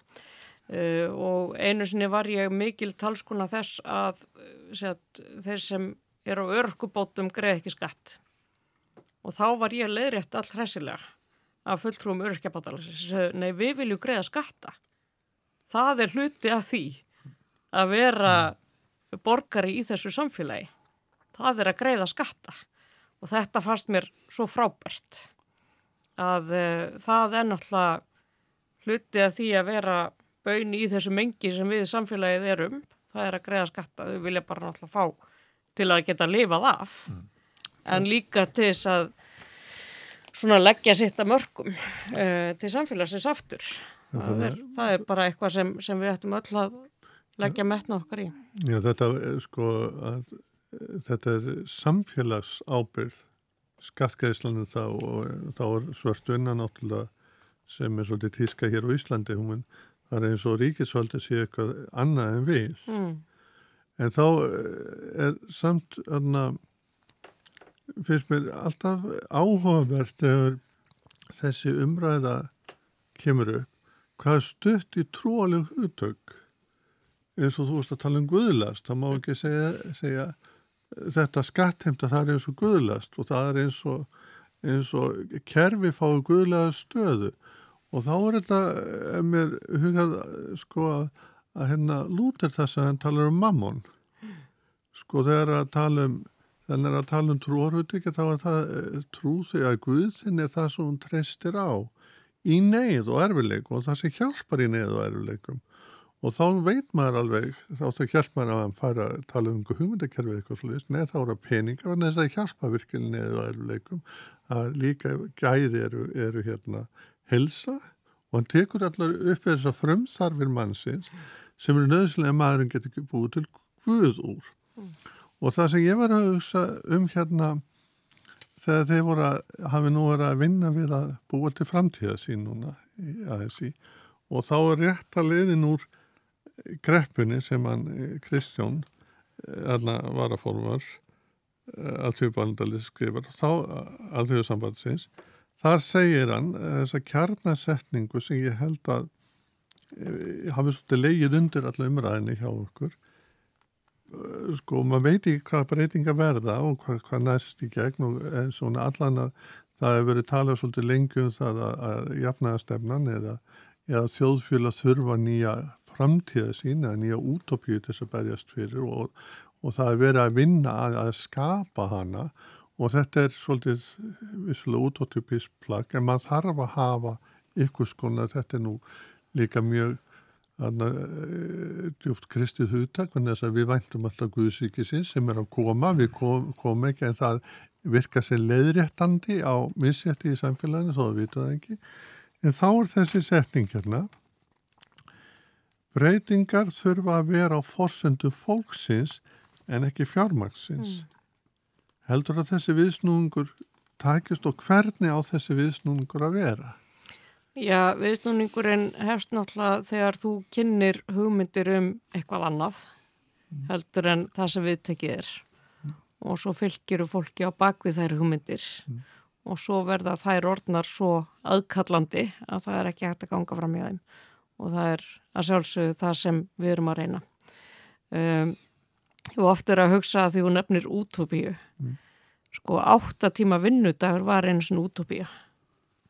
Uh, og einu sinni var ég mikil talskuna þess að set, þeir sem er á örkubótum greið ekki skatt. Og þá var ég leiðrétt all hressilega af fulltrúum örkjabátalasins nei við viljum greiða skatta. Það er hluti af því að vera borgari í þessu samfélagi. Það er að greiða skatta. Og þetta fannst mér svo frábært að uh, það er náttúrulega hluti af því að vera baun í þessu mengi sem við samfélagið erum, það er að greiða skatta, þau vilja bara náttúrulega fá til að geta lifað af, mm. en líka til þess að svona leggja sitt að mörgum uh, til samfélagsins aftur. Það er, það er bara eitthvað sem, sem við ættum öll að leggja metna okkar í. Já, þetta er sko að þetta er samfélagsábyrð skattgæðislanum þá og þá er svörtu innan náttúrulega sem er svolítið tíska hér á Íslandi, hún það er eins og ríkisvaldi sé eitthvað annað en við mm. en þá eh, er samt öðna, finnst mér alltaf áhugavert þegar þessi umræða kemur upp hvað stutt í tróaleg hugtök eins og þú veist að tala um guðlast það má ekki segja, segja þetta skattheimta það er eins og guðlast og það er eins og, eins og kerfi fái guðlega stöðu. Og þá er þetta eh, mér hugað sko að, að hérna lútir þess að hann talar um mammon. Sko þegar að tala um þannig að tala um trúarhutik þá er það eh, trú því að Guðin er það sem hún treystir á í neyð og erfileikum og það sem hjálpar í neyð og erfileikum og þá veit maður alveg þá þá hjálp maður að hann fara að tala um hugmyndakerfið eitthvað slúðist, neð þá eru peningar en þess að hjálpa virkilega neyð og erfileikum að líka gæði eru, eru hérna helsa og hann tekur allar upp þessar frumþarfir mannsins sem eru nöðslega maðurinn getur búið til guð úr. Mm. Og það sem ég var að hugsa um hérna þegar þeir voru að, hafi nú verið að vinna við að búa til framtíða sín núna í ASI og þá er rétt að leiðin úr greppunni sem hann Kristján erna var að formar allþjóðbándalis skrifar þá allþjóðsambandsins Þar segir hann eh, þessa kjarnasetningu sem ég held að hafi svolítið leigið undir alla umræðinni hjá okkur. Eh, sko, maður veit ekki hvað breytinga verða og hvað, hvað næst í gegn og og allan að það hefur verið talað svolítið lengi um það að, að jafnaðastefnan eða, eða þjóðfjöla þurfa nýja framtíða sín eða nýja útópíu til þess að berjast fyrir og, og það er verið að vinna að, að skapa hana og þetta er svolítið vissulega útótypist plagg en maður þarf að hafa ykkur skona þetta er nú líka mjög eh, djúft kristið hugtak en þess að við væntum alltaf Guðsíkisins sem er að koma, við kom, komum ekki en það virka sér leiðréttandi á missétti í samfélaginu, þó að við vitum það ekki. En þá er þessi setning hérna breytingar þurfa að vera á fórsöndu fólksins en ekki fjármaksins mm. heldur að þessi viðsnúðungur takist og hvernig á þessi viðsnúðungur að vera? Já, viðsnúðungurinn hefst náttúrulega þegar þú kynir hugmyndir um eitthvað annað mm. heldur en það sem við tekið er mm. og svo fylgir fólki á bakvið þær hugmyndir mm. og svo verða þær orðnar svo aðkallandi að það er ekki hægt að ganga fram í þeim og það er að sjálfsögðu það sem við erum að reyna. Um, og oft er að hugsa að því hún nefnir útópíu. Mm. sko áttatíma vinnudagur var einu svona útópíu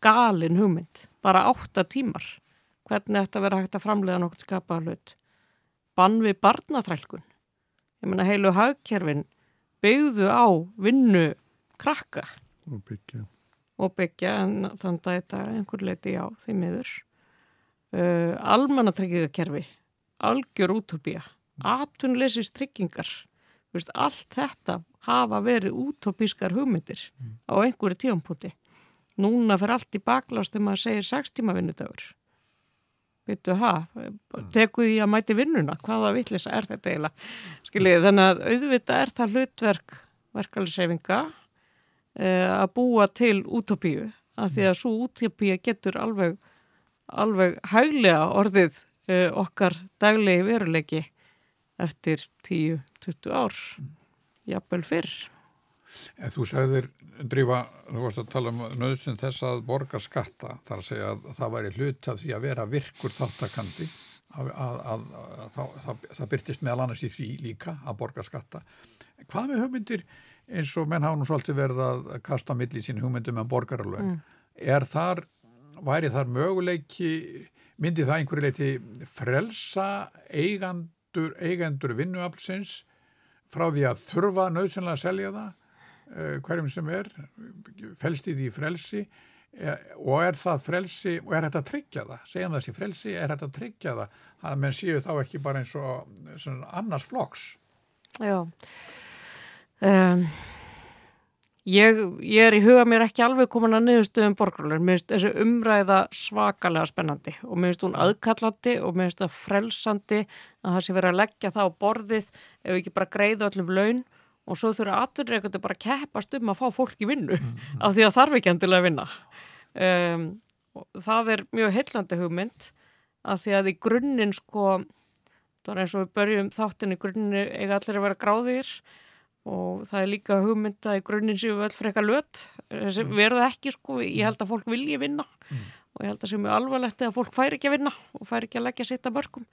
galin hugmynd. Bara átta tímar. Hvernig þetta verður hægt að framlega nokkurt skapaða hlut? Bann við barnaþrælkun. Ég menna heilu hagkerfin byggðu á vinnu krakka. Og byggja. Og byggja en þannig að þetta einhver leiti á því miður uh, almannatryggingakerfi algjör útópía atvinnleysist tryggingar Vist, allt þetta hafa verið útópískar hugmyndir mm. á einhverju tíampúti núna fyrir allt í baklast þegar maður segir 6 tíma vinnudagur. Veitu ha, teku því að mæti vinnuna, hvaða vittlisa er þetta eiginlega, skiljið, þannig að auðvita er það hlutverk verkeflisefinga eh, að búa til útópíu, af því að svo útópíu getur alveg alveg hæglega orðið eh, okkar daglegi veruleiki eftir 10-20 ár jafnvel fyrr En þú sagðir, Drífa, þú varst að tala um nöðsinn þess að borga skatta, þar að segja að það væri hlut af því að vera virkur þáttakandi, að, að, að, að það, það byrtist meðal annars í því líka að borga skatta. Hvað með hugmyndir eins og menn hafa nú svolítið verið að kasta mill í sín hugmyndum en borgaralögn? Mm. Er þar, væri þar möguleiki, myndi það einhverju leiti frelsa eigandur, eigendur vinnuaflsins frá því að þurfa nöðsynlega að selja það? Eh, hverjum sem er felst í því frelsi? Eh, og er það frelsi og er þetta að tryggja það? Segjum sé frelsi, er þetta að tryggja það að menn séu þá ekki bara eins og annars floks Já. Um, ég, ég er í huga mér ekki alveg komin að niðurstöðum borgarlega, mér finnst þessi umræða svakalega spennandi og mér finnst hún aðkallandi og mér finnst það frelsandi að það sé verið að leggja það á borðið ef ekki bara greiða öllum laun og svo þurfa aturreikundu bara að keppast um að fá fólk í vinnu mm -hmm. af því að þarf ekki endilega að vinna. Um, það er mjög heillandi hugmynd af því að í grunninn sko er eins og við börjum þáttin í grunninn eiga allir að vera gráðir og það er líka hugmynd að í grunninn séu við öll freka löt mm. verða ekki sko, ég held að fólk vilji vinna mm. og ég held að séu mjög alvarlegt að fólk fær ekki að vinna og fær ekki að leggja sitt að mörgum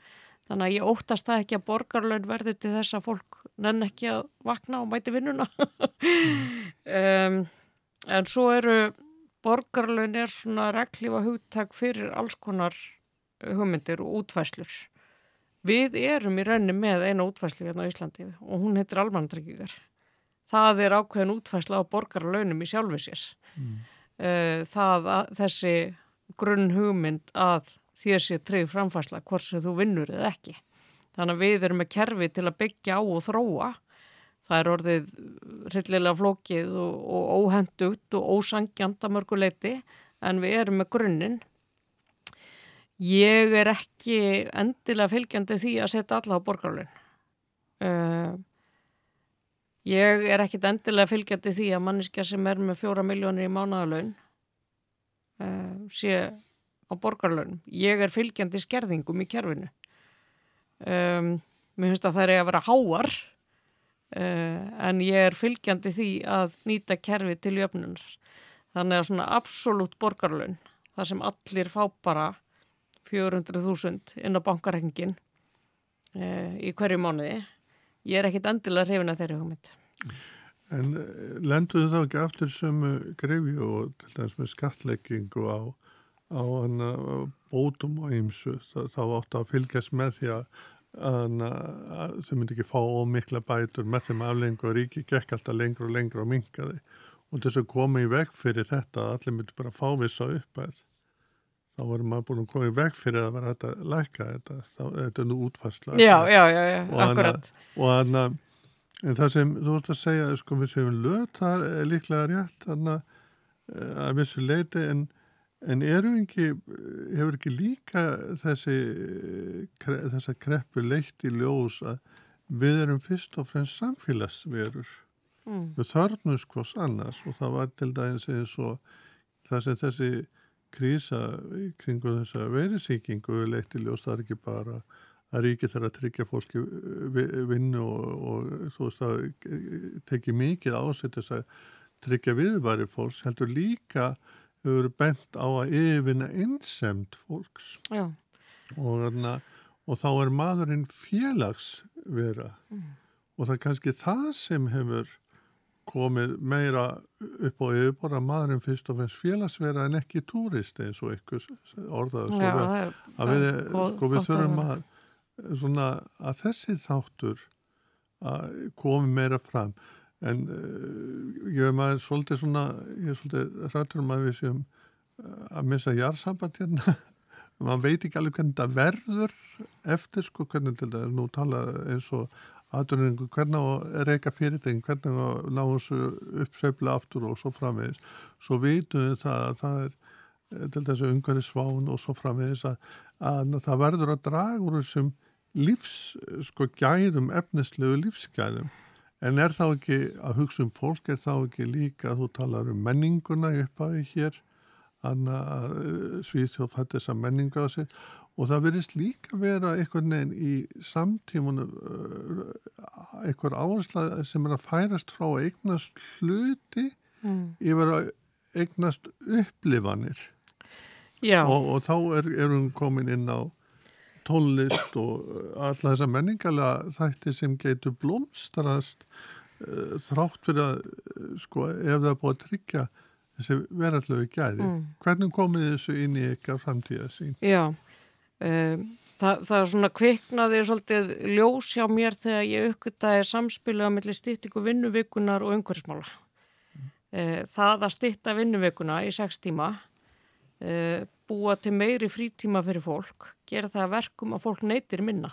Þannig að ég óttast það ekki að borgarlaun verði til þess að fólk nenn ekki að vakna og mæti vinnuna. um, en svo eru borgarlaun er svona reglífa hugtak fyrir alls konar hugmyndir og útfæslur. Við erum í rauninni með eina útfæslu hérna á Íslandi og hún heitir almantryggingar. Það er ákveðin útfæsla á borgarlaunum í sjálfisins. Mm. Uh, það að þessi grunn hugmynd að þér sé treyð framfærsla hvort sem þú vinnur eða ekki. Þannig að við erum með kerfi til að byggja á og þróa. Það er orðið rillilega flókið og, og óhendugt og ósangjant að mörguleiti en við erum með grunninn. Ég er ekki endilega fylgjandi því að setja alla á borgarlun. Uh, ég er ekkit endilega fylgjandi því að manniska sem er með fjóra miljónir í mánagalun uh, sé á borgarlönum. Ég er fylgjandi skerðingum í kerfinu. Um, mér finnst að það er að vera háar uh, en ég er fylgjandi því að nýta kerfi til jöfnunar. Þannig að svona absolutt borgarlön, þar sem allir fá bara 400.000 inn á bankareikningin uh, í hverju mánuði, ég er ekkit endilega hrifin að þeirri hugmynd. En eh, lenduðu þá ekki aftur sömu grefi og til dæmis með skatleggingu á á hana bótum og ymsu þá átt að fylgjast með því að, þau myndi ekki fá ómikla bætur með þeim aflengu og ríki gekk alltaf lengur og lengur og minkaði og þess að koma í veg fyrir þetta allir myndi bara fá vissa uppæð þá vorum maður búin að koma í veg fyrir að vera þetta læka þetta, þetta er nú útfarsla Já, já, já, já akkurat og anna, en það sem þú veist að segja, sko við segjum lög, það er líklega rétt anna, eh, að vissu leiti en En eru ekki, hefur ekki líka þessi, þessa kreppu leitt í ljós að við erum fyrst og fremst samfélagsverur. Mm. Við þörnum skos annars og það var til dagins eins og það sem þessi krísa kringu þessa verisíkingu leitt í ljós, það er ekki bara að ríki þarf að tryggja fólki vinnu og, og þú veist það tekið mikið ásett þess að tryggja viðværi fólks, heldur líka hefur bent á að yfirna innsemt fólks. Og, og þá er maðurinn félagsvera. Mm. og það er kannski það sem hefur komið meira upp á yfirbor að maðurinn fyrst og fennst félagsvera en ekki túrist eins og ykkur orðaðu svo vel. að við, sko, við þurfum að, svona, að þessi þáttur að komi meira fram. En uh, ég hef maður svolítið svona, ég er svolítið rættur um að við séum uh, að missa jársamband hérna. Maður veit ekki alveg hvernig það verður eftir sko hvernig það er nú tala eins og aðdurningu hvernig að reyka fyrirtæking hvernig að ná þessu uppsefla aftur og svo framvegis. Svo veitum við það að það er eh, til þessu ungari sván og svo framvegis að, að það verður að draga úr þessum lífs sko gæðum efnislegu lífsgæðum. En er þá ekki að hugsa um fólk, er þá ekki líka að þú talar um menninguna upp að því hér, að Svíþjóð fætti þessa menninga á sig og það verðist líka vera einhvern veginn í samtímunum einhver áhersla sem er að færast frá að eignast hluti mm. yfir að eignast upplifanir og, og þá er, erum við komin inn á tónlist og uh, alla þessa menningalega þætti sem getur blómstarast uh, þrátt fyrir að sko ef það er búið að tryggja þessi verðallegu gæði. Mm. Hvernig komið þessu inn í ykkar framtíða sín? Já, um, það, það svona kviknaði svolítið ljós hjá mér þegar ég uppgöttaði samspilaða mellir stýttingu vinnuvikunar og umhverfsmála. Mm. Uh, það að stýtta vinnuvikuna í sex tíma uh, búa til meiri frítíma fyrir fólk, gera það verkum að fólk neytir minna.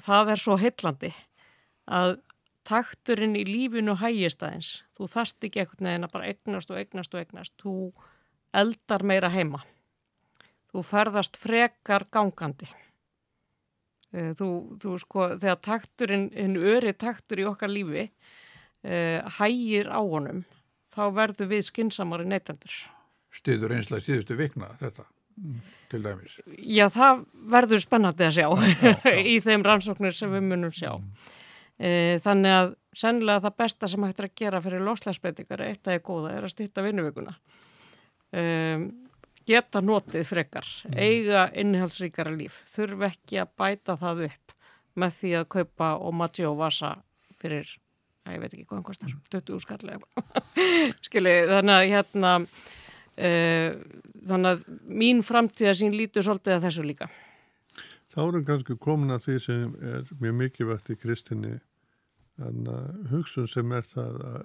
Það er svo heillandi að takturinn í lífinu hægist aðeins. Þú þarft ekki ekkert neðin að bara egnast og egnast og egnast. Þú eldar meira heima. Þú ferðast frekar gangandi. Eh, þú, þú sko, þegar takturinn, hinn öri taktur í okkar lífi uh, hægir á honum, þá verður við skinsamari neytendur stiður einslega síðustu vikna þetta til dæmis. Já, það verður spennandi að sjá já, já. í þeim rannsóknir sem við munum sjá. Mm. Þannig að sennilega það besta sem hægt er að gera fyrir loslæsbreytingar eitt að ég góða er að stýtta vinnuvikuna. Um, geta notið frekar, mm. eiga innihaldsríkara líf, þurf ekki að bæta það upp með því að kaupa og matja og vasa fyrir, að ég veit ekki hvað hann kostar, 20 úrskallega. Skiljið, þannig að hérna Eh, þannig að mín framtíða sín lítur svolítið að þessu líka. Þá erum kannski komin að því sem er mjög mikilvægt í kristinni að hugsun sem er það að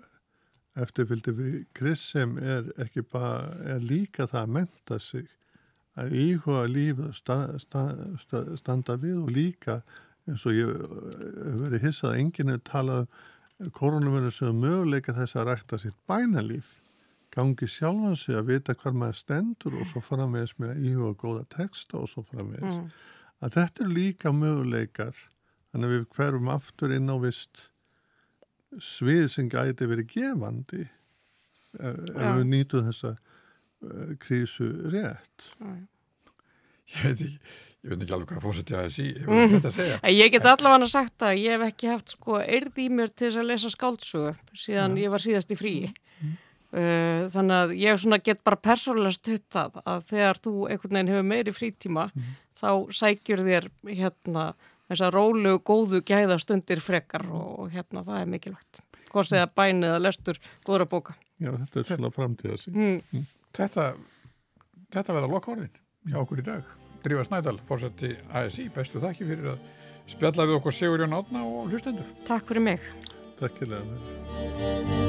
eftirfylgdi við krist sem er ekki bara, er líka það að menta sig að íhuga lífið standa, standa, standa við og líka eins og ég hef verið hissað að enginn hefur talað um koronavirðin sem möguleika þess að rækta sitt bænalíf gangi sjálfan sig að vita hvað maður stendur og svo framvegs með íhuga góða texta og svo framvegs mm. að þetta er líka möguleikar þannig að við hverfum aftur inn á vist svið sem gæti verið gefandi ef, ef við nýtum þessa uh, krísu rétt mm. Ég veit ekki Ég veit ekki alveg hvað fórsetja þessi, ég veit ekki þetta að segja. Ég get allavega sagt að ég hef ekki haft sko erði í mér til þess að lesa skáldsögu síðan ja. ég var síðast í fríi. Mm. Uh, þannig að ég svona get bara persónulega stuttað að þegar þú einhvern veginn hefur meiri frítíma mm. þá sækjur þér hérna þess að rólu og góðu gæða stundir frekar og, og hérna það er mikilvægt hvort segja bænið að lestur góðra bóka Já, þetta er svona framtíða sín mm. mm. Þetta, þetta verða lokk orðin hjá okkur í dag Drífa Snædal, fórseti ASI, bestu þakki fyrir að spjalla við okkur Sigurjón Átna og hlustendur. Takk fyrir mig. Takk fyrir það.